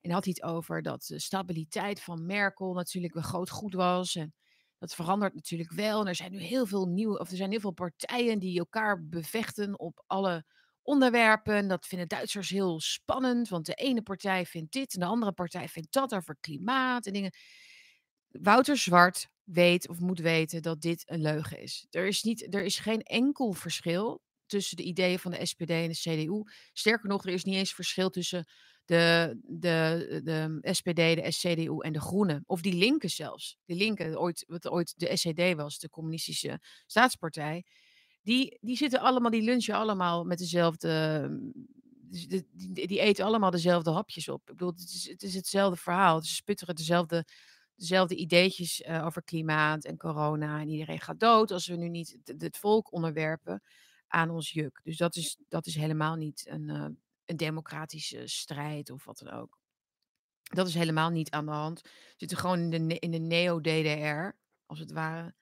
En had hij het over dat de stabiliteit van Merkel natuurlijk een groot goed was. En dat verandert natuurlijk wel. En er zijn nu heel veel nieuwe, of er zijn heel veel partijen die elkaar bevechten op alle onderwerpen. Dat vinden Duitsers heel spannend, want de ene partij vindt dit en de andere partij vindt dat over klimaat en dingen. Wouter Zwart weet of moet weten dat dit een leugen is. Er is, niet, er is geen enkel verschil tussen de ideeën van de SPD en de CDU. Sterker nog, er is niet eens verschil tussen de, de, de SPD, de CDU en de Groenen. Of die linken zelfs. Die linken, ooit, wat ooit de SED was, de Communistische Staatspartij. Die, die zitten allemaal, die lunchen allemaal met dezelfde. dus Die, die eten allemaal dezelfde hapjes op. Ik bedoel, het is, het is hetzelfde verhaal. Ze sputteren dezelfde, dezelfde ideetjes eh, over klimaat en corona. En iedereen gaat dood als we nu niet het, volk onderwerpen aan ons juk. Dus dat is, dat is helemaal niet een, eh, een democratische strijd of wat dan ook. Dat is helemaal niet aan de hand. We zitten gewoon in de, in de neo-DDR, als het ware.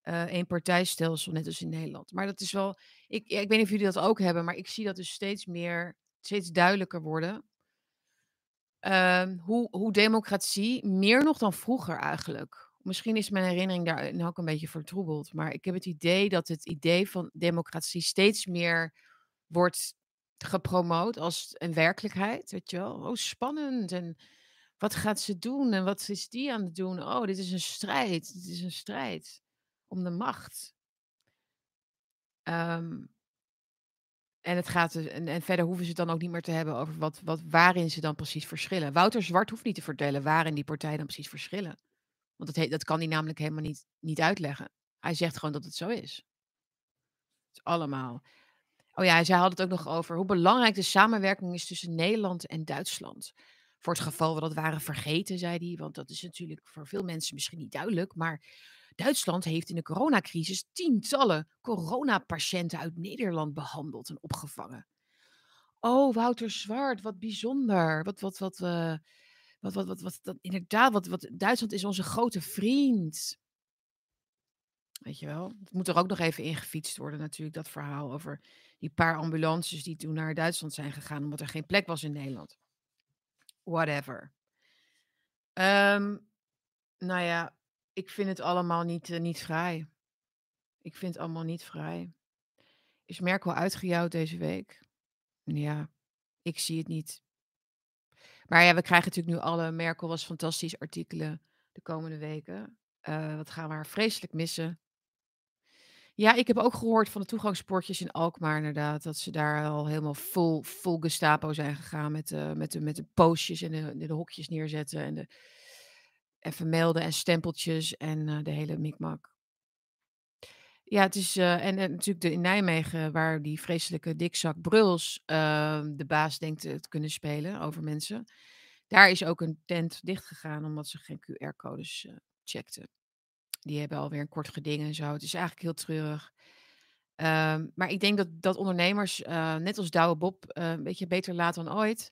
eh een partijstelsel, net als in Nederland. Maar dat is wel. Ik, ik weet niet of jullie dat ook hebben, maar ik zie dat dus steeds meer, steeds duidelijker worden. Ehm, hoe, hoe democratie, meer nog dan vroeger eigenlijk. Misschien is mijn herinnering daarin ook een beetje vertroebeld. Maar ik heb het idee dat het idee van democratie steeds meer wordt gepromoot als een werkelijkheid. Weet je wel? Oh, spannend. En wat gaat ze doen? En wat is die aan het doen? Oh, dit is een strijd. Dit is een strijd om de macht. Ehm, en, het gaat dus, en, en verder hoeven ze het dan ook niet meer te hebben over wat, wat, waarin ze dan precies verschillen. Wouter Zwart hoeft niet te vertellen waarin die partijen dan precies verschillen. Want dat, dat kan hij namelijk helemaal niet, niet uitleggen. Hij zegt gewoon dat het zo is. Het is allemaal. Oh ja, zij had het ook nog over hoe belangrijk de samenwerking is tussen Nederland en Duitsland. Voor het geval we dat waren vergeten, zei hij. Want dat is natuurlijk voor veel mensen misschien niet duidelijk. Maar Duitsland heeft in de coronacrisis tientallen coronapatiënten uit Nederland behandeld en opgevangen. Oh, Wouter Zwart, wat bijzonder. Wat, wat, wat, eh, wat, wat, wat, wat, inderdaad, wat, wat, Duitsland is onze grote vriend. Weet je wel? Het moet er ook nog even ingefietst worden, natuurlijk, dat verhaal over die paar ambulances die toen naar Duitsland zijn gegaan, omdat er geen plek was in Nederland. Whatever. Ehm, nou ja, ik vind het allemaal niet, eh, niet vrij. Ik vind het allemaal niet vrij. Is Merkel uitgejouwd deze week? Ja, ik zie het niet. Maar ja, we krijgen natuurlijk nu alle Merkel was fantastisch artikelen de komende weken. Eh, wat gaan we haar vreselijk missen. Ja, ik heb ook gehoord van de toegangspoortjes in Alkmaar inderdaad, dat ze daar al helemaal vol vol Gestapo zijn gegaan met de met de met de postjes en de de hokjes neerzetten en de even melden en stempeltjes en, eh, de hele mikmak. Ja, het is, eh, en en natuurlijk de in Nijmegen waar die vreselijke dikzak Bruls, ehm, de baas denkt te kunnen spelen over mensen. Daar is ook een tent dichtgegaan omdat ze geen QR-codes, eh, checkten. Die hebben alweer een kort geding en zo. Het is eigenlijk heel treurig. Ehm, maar ik denk dat dat ondernemers, net als Douwe Bob, een beetje beter laat dan ooit,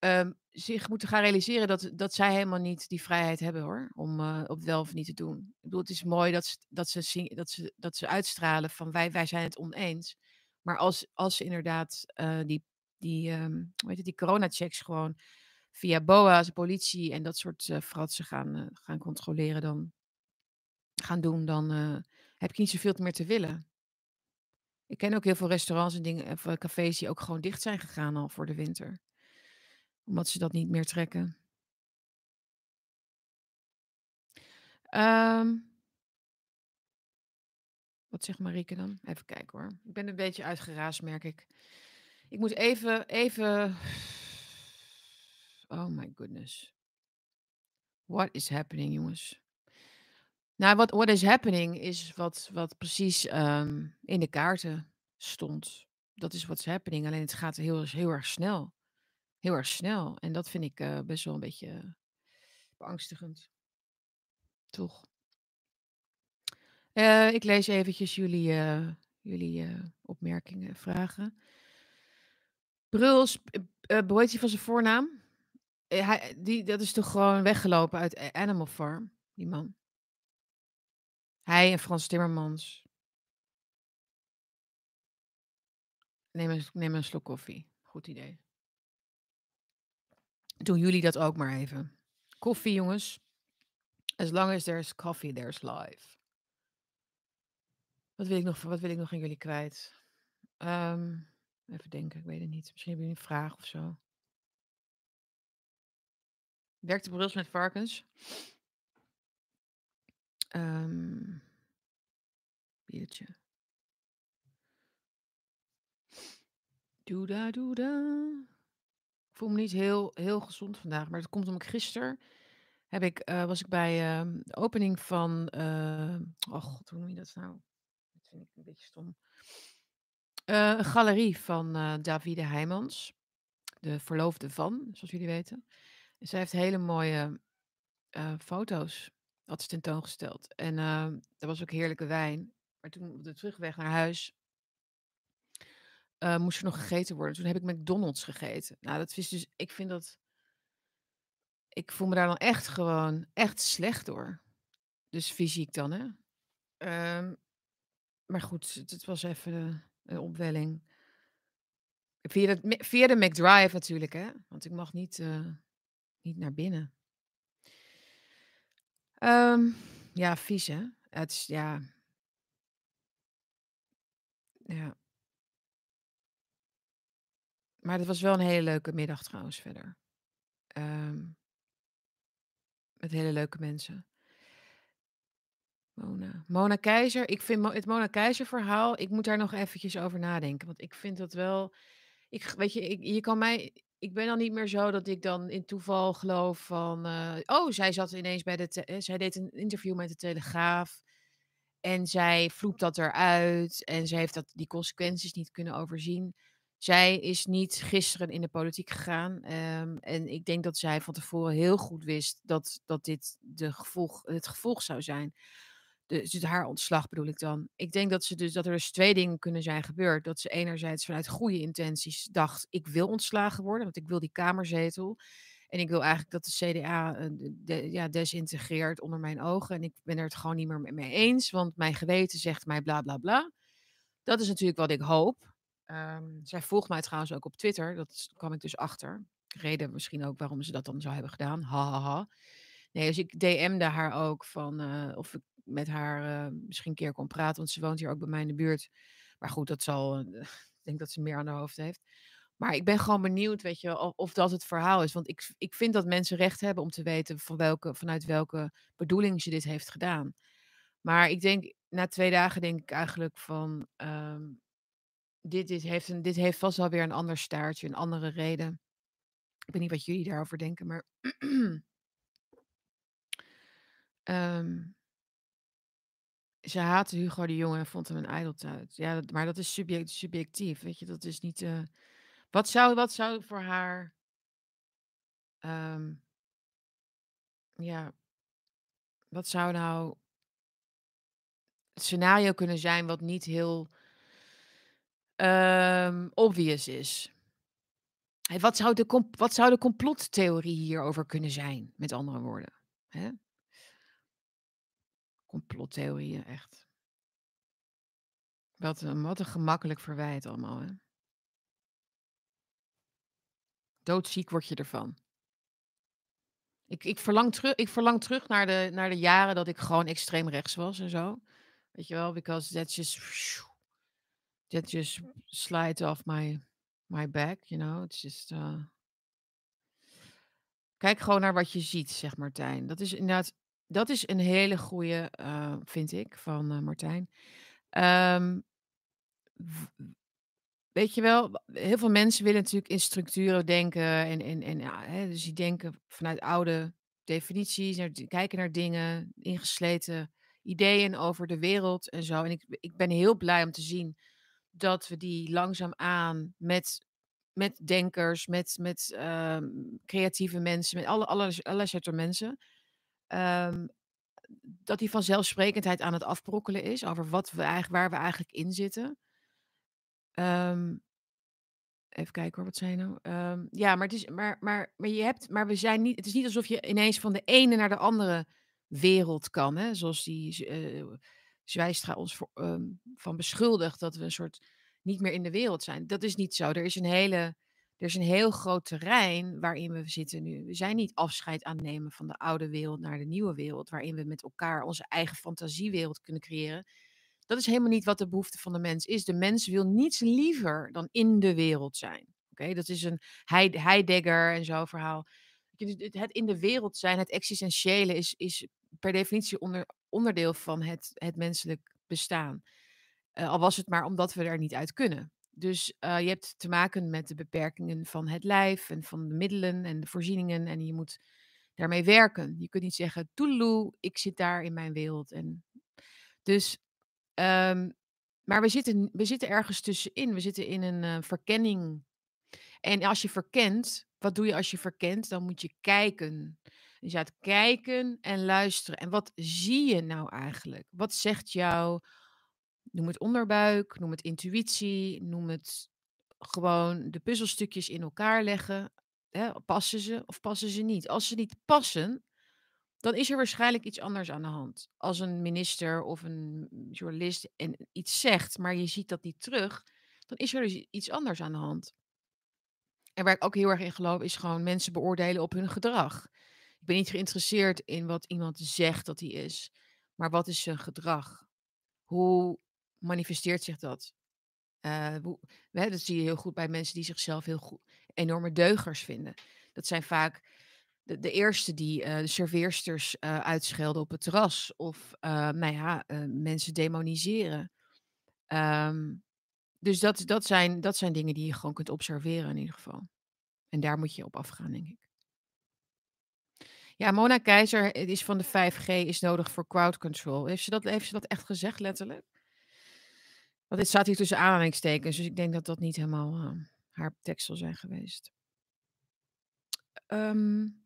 ehm, zich moeten gaan realiseren dat dat zij helemaal niet die vrijheid hebben hoor, om, eh, op wel of niet te doen. Ik bedoel, het is mooi dat ze dat ze dat ze dat ze uitstralen van wij wij zijn het oneens. Maar als als ze inderdaad, eh, die die, ehm, hoe die coronachecks gewoon via BOA's, politie en dat soort, eh, fratsen gaan, gaan controleren dan gaan doen, dan, heb je niet zoveel meer te willen. Ik ken ook heel veel restaurants en dingen cafés die ook gewoon dicht zijn gegaan al voor de winter. Omdat ze dat niet meer trekken. Ehm wat zegt Marieke dan? Even kijken hoor. Ik ben een beetje uitgeraasd, merk ik. Ik moet even even oh my goodness. What is happening, jongens? Nou, wat what is happening is wat wat precies, ehm, in de kaarten stond. Dat is what's happening, alleen het gaat heel heel erg snel. Heel erg snel en dat vind ik, eh, best wel een beetje beangstigend. Toch? Eh, ik lees eventjes jullie, eh, jullie, opmerkingen, vragen. Bruls, hoe heet hij van zijn voornaam? Hij die dat is toch gewoon weggelopen uit Animal Farm, die man? Hij en Frans Timmermans. Neem eens neem een slok koffie. Goed idee. Doen jullie dat ook maar even. Koffie, jongens. As long as there's coffee, there's life. Wat wil ik nog wat wil ik nog aan jullie kwijt? Ehm, even denken, ik weet het niet. Misschien hebben jullie een vraag of zo. Werkt de Bruls met varkens? Ehm biertje. Doeda doeda. Voel me niet heel heel gezond vandaag, maar dat komt omdat ik gisteren heb ik, eh, was ik bij, ehm, de opening van, uh, oh god, hoe noem je dat nou? Dat vind ik een beetje stom. Eh, een galerie van, eh, Davide Heijmans, de verloofde van, zoals jullie weten. En zij heeft hele mooie, eh, foto's had ze tentoongesteld. En, ehm, er was ook heerlijke wijn. Maar toen op de terugweg naar huis eh, moest er nog gegeten worden. Toen heb ik McDonald's gegeten. Nou, dat is dus ik vind dat ik voel me daar dan echt gewoon echt slecht door. Dus fysiek dan, hè. Ehm, maar goed, het was even een opwelling. Via de via de McDrive natuurlijk, hè, want ik mag niet, eh, niet naar binnen. Ehm, ja, vies, hè. Het is ja. Ja. Maar dat was wel een hele leuke middag trouwens verder. Ehm met hele leuke mensen. Mona. Mona Keizer. Ik vind het Mona Keizer verhaal, ik moet daar nog eventjes over nadenken. Want ik vind dat wel ik weet je, ik je kan mij ik ben dan niet meer zo dat ik dan in toeval geloof van, eh, oh, zij zat ineens bij de eh, zij deed een interview met de Telegraaf en zij vloept dat eruit en ze heeft dat die consequenties niet kunnen overzien. Zij is niet gisteren in de politiek gegaan, ehm, en ik denk dat zij van tevoren heel goed wist dat dat dit de gevolg het gevolg zou zijn. Dus haar ontslag bedoel ik dan. Ik denk dat ze dus dat er dus 2 dingen kunnen zijn gebeurd. Dat ze enerzijds vanuit goede intenties dacht: "Ik wil ontslagen worden, want ik wil die kamerzetel. En ik wil eigenlijk dat de CDA, eh, ja, desintegreert onder mijn ogen. En ik ben er het gewoon niet meer mee eens, want mijn geweten zegt mij bla bla bla." Dat is natuurlijk wat ik hoop. Ehm, zij volgt mij trouwens ook op Twitter. Dat kwam ik dus achter. Reden misschien ook waarom ze dat dan zou hebben gedaan. Ha ha ha. Nee, dus ik DM'de haar ook van, eh, of ik met haar, eh, misschien een keer kon praten, want ze woont hier ook bij mij in de buurt. Maar goed, dat zal, eh, ik denk dat ze meer aan haar hoofd heeft. Maar ik ben gewoon benieuwd, weet je of of dat het verhaal is. Want ik ik vind dat mensen recht hebben om te weten van welke vanuit welke bedoeling ze dit heeft gedaan. Maar ik denk na twee dagen denk ik eigenlijk van... ehm, dit, heeft dit heeft vast wel weer een ander staartje, een andere reden. Ik weet niet wat jullie daarover denken, maar... Ehm, ze haatte Hugo de Jonge en vond hem een ijdeltuit. Ja, maar dat is subject, subjectief, weet je. Dat is niet... eh, wat, zou, wat zou voor haar... ehm, ja, wat zou nou het scenario kunnen zijn wat niet heel ehm, obvious is? Wat, zou de, wat zou de complottheorie hierover kunnen zijn, met andere woorden? Hè? Complottheorieën, echt. Wat een, wat een gemakkelijk verwijt allemaal, hè? Doodziek word je ervan. Ik, ik, verlang, terug, ik verlang terug naar de, naar de jaren dat ik gewoon extreem rechts was en zo. Weet je wel, because that just, that just slides off my, my back, you know. It's just, uh... Kijk gewoon naar wat je ziet, zegt Martijn. Dat is inderdaad, dat is een hele goede, uh, vind ik, van uh, Martijn. Um, weet je wel, heel veel mensen willen natuurlijk in structuren denken. En, en, en ja, hè, dus die denken vanuit oude definities, naar, kijken naar dingen, ingesleten ideeën over de wereld en zo. En ik, ik ben heel blij om te zien dat we die langzaamaan met, met denkers, met, met um, creatieve mensen, met alle, alle, alle mensen, um, dat die vanzelfsprekendheid aan het afbrokkelen is over wat we eigenlijk, waar we eigenlijk in zitten. Um, even kijken hoor, wat zei je nou? Ja, maar, het is, maar, maar, maar je hebt, maar we zijn niet, het is niet alsof je ineens van de ene naar de andere wereld kan, hè? zoals die uh, Zwijstra ons voor, um, van beschuldigt dat we een soort niet meer in de wereld zijn. Dat is niet zo. Er is een hele, er is een heel groot terrein waarin we zitten nu. We zijn niet afscheid aan het nemen van de oude wereld naar de nieuwe wereld, waarin we met elkaar onze eigen fantasiewereld kunnen creëren. Dat is helemaal niet wat de behoefte van de mens is. De mens wil niets liever dan in de wereld zijn. Oké, dat is een Heidegger en zo verhaal. Het in de wereld zijn, het existentiële, is, is per definitie onder, onderdeel van het, het menselijk bestaan. Uh, al was het maar omdat we er niet uit kunnen. Dus uh, je hebt te maken met de beperkingen van het lijf en van de middelen en de voorzieningen. En je moet daarmee werken. Je kunt niet zeggen, toeloe, ik zit daar in mijn wereld. En dus Um, maar we zitten, we zitten ergens tussenin. We zitten in een uh, verkenning. En als je verkent, wat doe je als je verkent? Dan moet je kijken. Dus je gaat kijken en luisteren. En wat zie je nou eigenlijk? Wat zegt jou? Noem het onderbuik, noem het intuïtie, noem het gewoon de puzzelstukjes in elkaar leggen. Hè? Passen ze of passen ze niet? Als ze niet passen, dan is er waarschijnlijk iets anders aan de hand. Als een minister of een journalist en iets zegt, maar je ziet dat niet terug, dan is er dus iets anders aan de hand. En waar ik ook heel erg in geloof, is gewoon mensen beoordelen op hun gedrag. Ik ben niet geïnteresseerd in wat iemand zegt dat hij is, maar wat is zijn gedrag? Hoe manifesteert zich dat? Hoe, hè, dat zie je heel goed bij mensen die zichzelf heel goed, enorme deugers vinden. Dat zijn vaak de, eerste die uh, de serveersters uh, uitschelden op het terras. Of nou ja, mensen demoniseren. Um, dus dat, dat, zijn, dat zijn dingen die je gewoon kunt observeren in ieder geval. En daar moet je op afgaan, denk ik. Ja, Mona Keizer is van de 5G is nodig voor crowd control. Heeft ze dat, heeft ze dat echt gezegd, letterlijk? Want dit staat hier tussen aanhalingstekens, dus ik denk dat dat niet helemaal haar tekst zal zijn geweest. Um,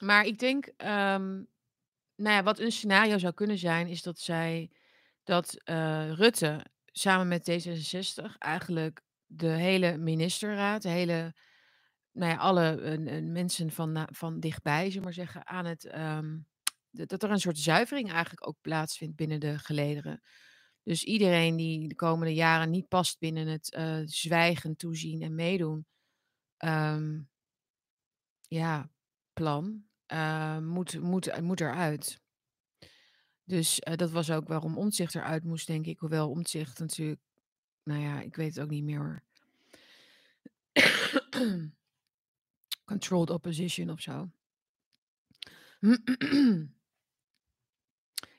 maar ik denk, um, nou ja, wat een scenario zou kunnen zijn, is dat zij, dat uh, Rutte samen met D66 eigenlijk de hele ministerraad, de hele, nou ja, alle uh, mensen van, van dichtbij, zullen maar zeggen, aan het, um, dat er een soort zuivering eigenlijk ook plaatsvindt binnen de gelederen. Dus iedereen die de komende jaren niet past binnen het uh, zwijgen, toezien en meedoen, um, ja, plan, uh, moet, moet, moet eruit. Dus dat was ook waarom Omtzigt eruit moest, denk ik. Hoewel Omtzigt natuurlijk, nou ja, ik weet het ook niet meer hoor. Controlled opposition of zo.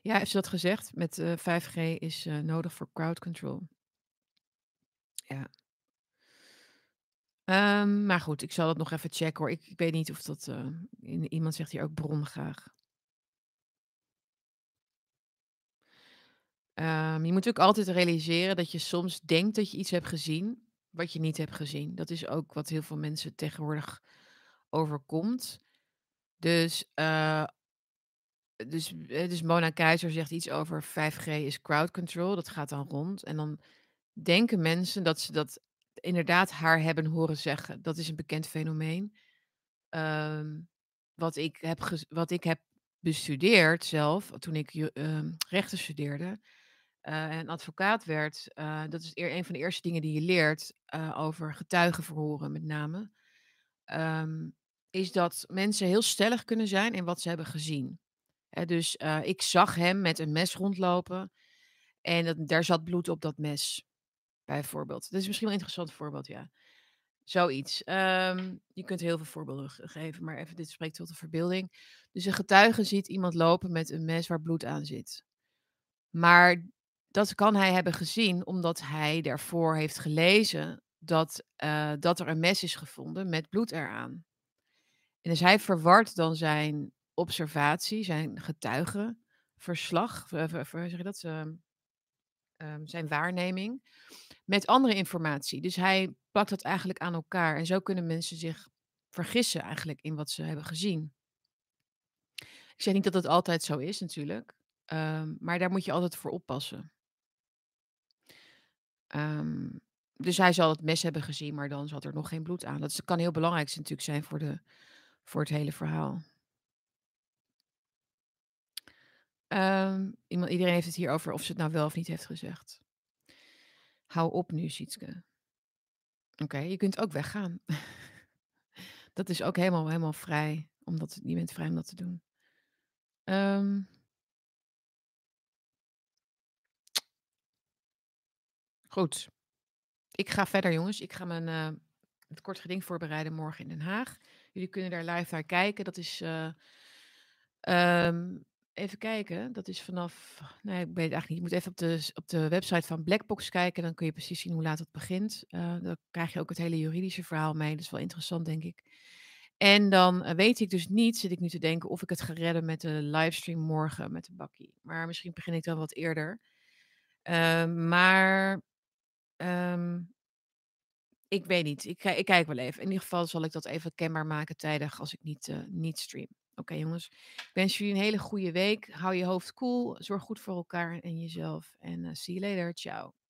Ja, heeft ze dat gezegd met, eh, 5G is, eh, nodig voor crowd control. Ja. Ehm, maar goed, ik zal het nog even checken hoor. Ik ik weet niet of dat, eh, iemand zegt hier ook bron graag. Ehm, je moet ook altijd realiseren dat je soms denkt dat je iets hebt gezien, wat je niet hebt gezien. Dat is ook wat heel veel mensen tegenwoordig overkomt. Dus, eh dus eh, dus Mona Keijzer zegt iets over 5G is crowd control, dat gaat dan rond. En dan denken mensen dat ze dat inderdaad haar hebben horen zeggen. Dat is een bekend fenomeen. Ehm, wat ik heb wat ik heb bestudeerd zelf, toen ik ehm, rechten studeerde, eh, en advocaat werd, dat is een van de eerste dingen die je leert, over getuigenverhoren met name, ehm, is dat mensen heel stellig kunnen zijn in wat ze hebben gezien. Dus, eh, ik zag hem met een mes rondlopen en dat daar zat bloed op dat mes, bijvoorbeeld. Dat is misschien wel een interessant voorbeeld, ja. Zoiets. Ehm, je kunt heel veel voorbeelden geven, maar even dit spreekt tot de verbeelding. Dus een getuige ziet iemand lopen met een mes waar bloed aan zit. Maar dat kan hij hebben gezien omdat hij daarvoor heeft gelezen dat, eh, dat er een mes is gevonden met bloed eraan. En dus hij verwart dan zijn observatie, zijn getuigenverslag, hoe zeg dat? Ehm, ehm, zijn waarneming met andere informatie. Dus hij plakt dat eigenlijk aan elkaar en zo kunnen mensen zich vergissen eigenlijk in wat ze hebben gezien. Ik zeg niet dat het altijd zo is natuurlijk, ehm, maar daar moet je altijd voor oppassen. Dus hij zal het mes hebben gezien, maar dan zat er nog geen bloed aan. Dat kan heel belangrijk natuurlijk zijn voor de voor het hele verhaal. Ehm, iemand iedereen heeft het hier over of ze het nou wel of niet heeft gezegd. Hou op nu, Sietske. Oké, je kunt ook weggaan. Dat is ook helemaal helemaal vrij, om dat je bent vrij om dat te doen. Ehm Goed. Ik ga verder jongens. Ik ga mijn, eh, het kort geding voorbereiden morgen in Den Haag. Jullie kunnen daar live naar kijken. Dat is, eh, ehm, even kijken, dat is vanaf nee, ik weet het eigenlijk niet. Je moet even op de op de website van Blackbox kijken, dan kun je precies zien hoe laat het begint. Eh, dan krijg je ook het hele juridische verhaal mee. Dat is wel interessant, denk ik. En dan, eh, weet ik dus niet, zit ik nu te denken, of ik het ga redden met de livestream morgen met de bakkie. Maar misschien begin ik dan wat eerder. Ehm, maar, ehm ik weet niet. Ik ki ik kijk wel even. In ieder geval zal ik dat even kenbaar maken tijdig als ik niet, eh, niet stream. Oké jongens, ik wens jullie een hele goeie week. Hou je hoofd koel, zorg goed voor elkaar en jezelf en, eh, see you later. Ciao.